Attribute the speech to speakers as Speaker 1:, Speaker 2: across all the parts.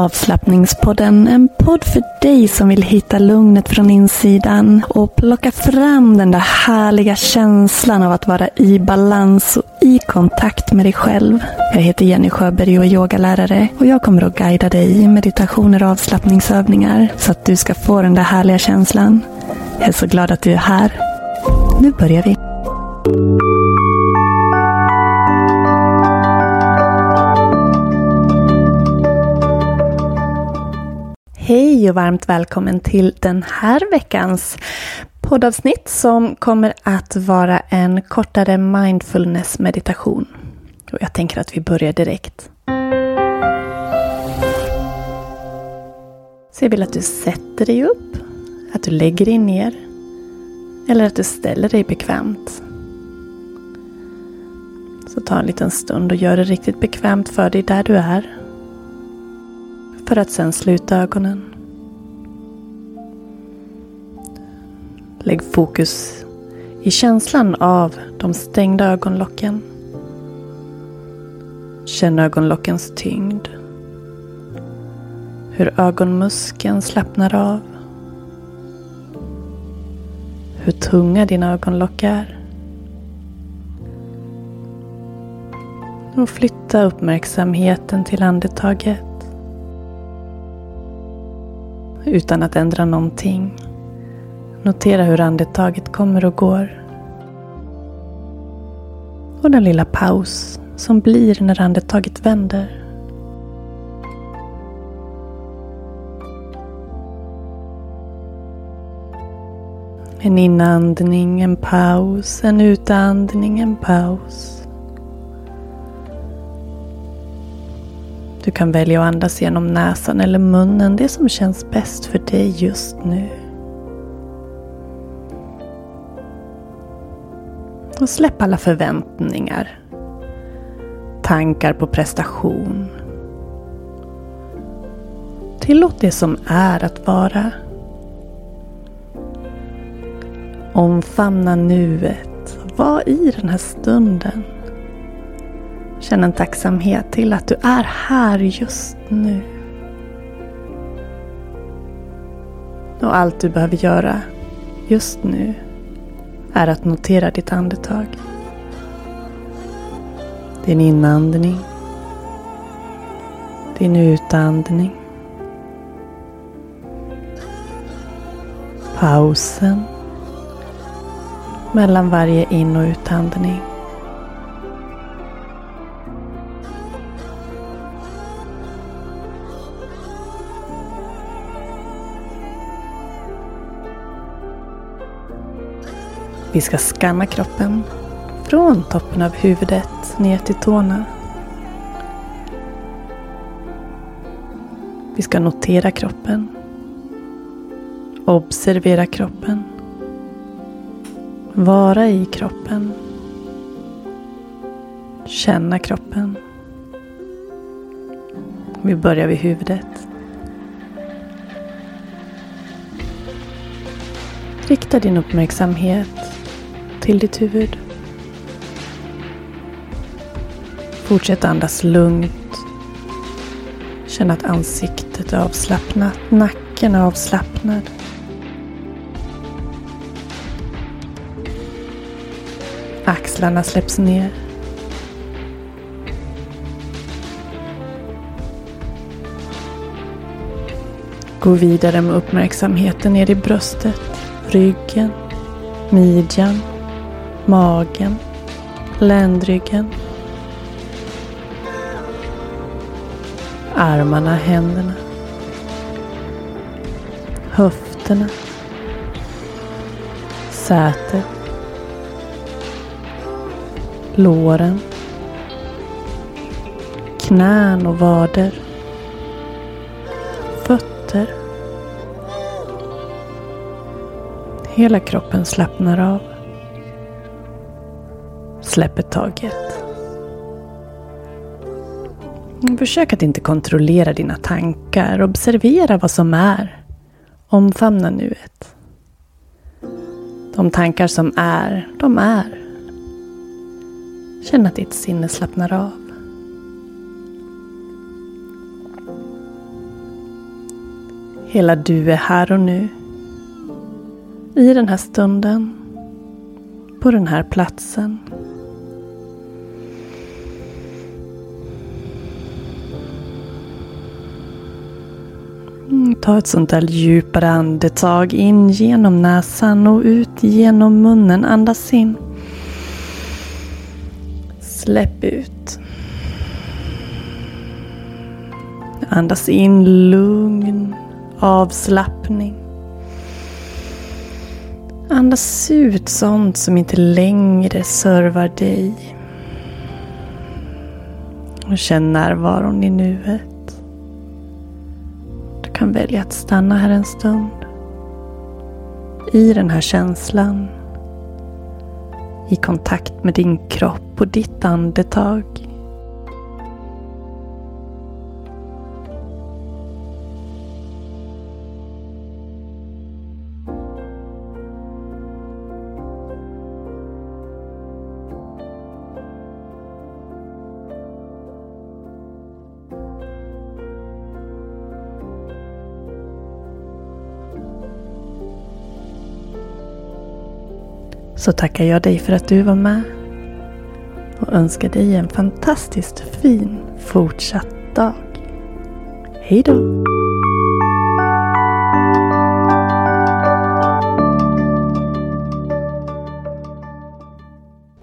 Speaker 1: Avslappningspodden, en podd för dig som vill hitta lugnet från insidan och plocka fram den där härliga känslan av att vara i balans och i kontakt med dig själv. Jag heter Jenny Sjöberg och är yogalärare och jag kommer att guida dig i meditationer och avslappningsövningar så att du ska få den där härliga känslan. Jag är så glad att du är här. Nu börjar vi. Hej och varmt välkommen till den här veckans poddavsnitt som kommer att vara en kortare mindfulness meditation. Och jag tänker att vi börjar direkt. Så jag vill att du sätter dig upp, att du lägger dig ner eller att du ställer dig bekvämt. Så ta en liten stund och gör det riktigt bekvämt för dig där du är för att sen sluta ögonen. Lägg fokus i känslan av de stängda ögonlocken. Känn ögonlockens tyngd. Hur ögonmuskeln slappnar av. Hur tunga dina ögonlock är. Och flytta uppmärksamheten till andetaget utan att ändra någonting. Notera hur andetaget kommer och går. Och den lilla paus som blir när andetaget vänder. En inandning, en paus, en utandning, en paus. Du kan välja att andas genom näsan eller munnen, det som känns bäst för dig just nu. Och släpp alla förväntningar. Tankar på prestation. Tillåt det som är att vara. Omfamna nuet. Var i den här stunden. Känn en tacksamhet till att du är här just nu. Och allt du behöver göra just nu är att notera ditt andetag. Din inandning. Din utandning. Pausen mellan varje in och utandning. Vi ska skanna kroppen från toppen av huvudet ner till tårna. Vi ska notera kroppen. Observera kroppen. Vara i kroppen. Känna kroppen. Vi börjar vid huvudet. Rikta din uppmärksamhet till ditt huvud. Fortsätt andas lugnt. Känn att ansiktet är avslappnat, nacken är avslappnad. Axlarna släpps ner. Gå vidare med uppmärksamheten ner i bröstet, ryggen, midjan, magen, ländryggen. Armarna, händerna. Höfterna. Sätet. Låren. Knän och vader. Fötter. Hela kroppen slappnar av. Släpper taget. Försök att inte kontrollera dina tankar. Observera vad som är. Omfamna nuet. De tankar som är, de är. Känn att ditt sinne slappnar av. Hela du är här och nu. I den här stunden. På den här platsen. Ta ett sånt där djupare andetag in genom näsan och ut genom munnen. Andas in. Släpp ut. Andas in lugn, avslappning. Andas ut sånt som inte längre servar dig. Och känn närvaron i nuet kan välja att stanna här en stund. I den här känslan. I kontakt med din kropp och ditt andetag. Så tackar jag dig för att du var med och önskar dig en fantastiskt fin fortsatt dag. Hejdå!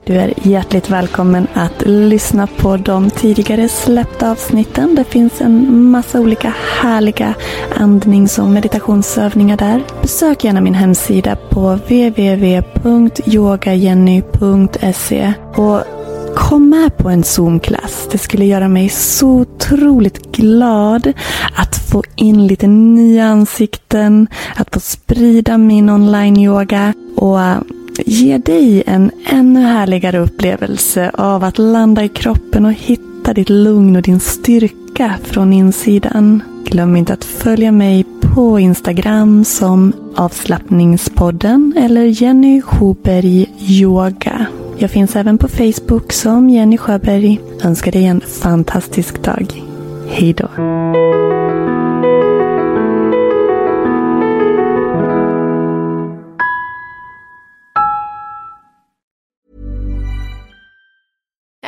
Speaker 1: Du är hjärtligt välkommen att lyssna på de tidigare släppta avsnitten. Det finns en massa olika härliga andnings och meditationsövningar där. Besök gärna min hemsida på www.yogajenny.se och kom med på en Zoom-klass. Det skulle göra mig så otroligt glad att få in lite nya ansikten, att få sprida min online-yoga och ge dig en ännu härligare upplevelse av att landa i kroppen och hitta ditt lugn och din styrka från insidan. Glöm inte att följa mig på Instagram som avslappningspodden eller Jenny Hoberg Yoga. Jag finns även på Facebook som Jenny Sjöberg. Önskar dig en fantastisk dag. Hejdå!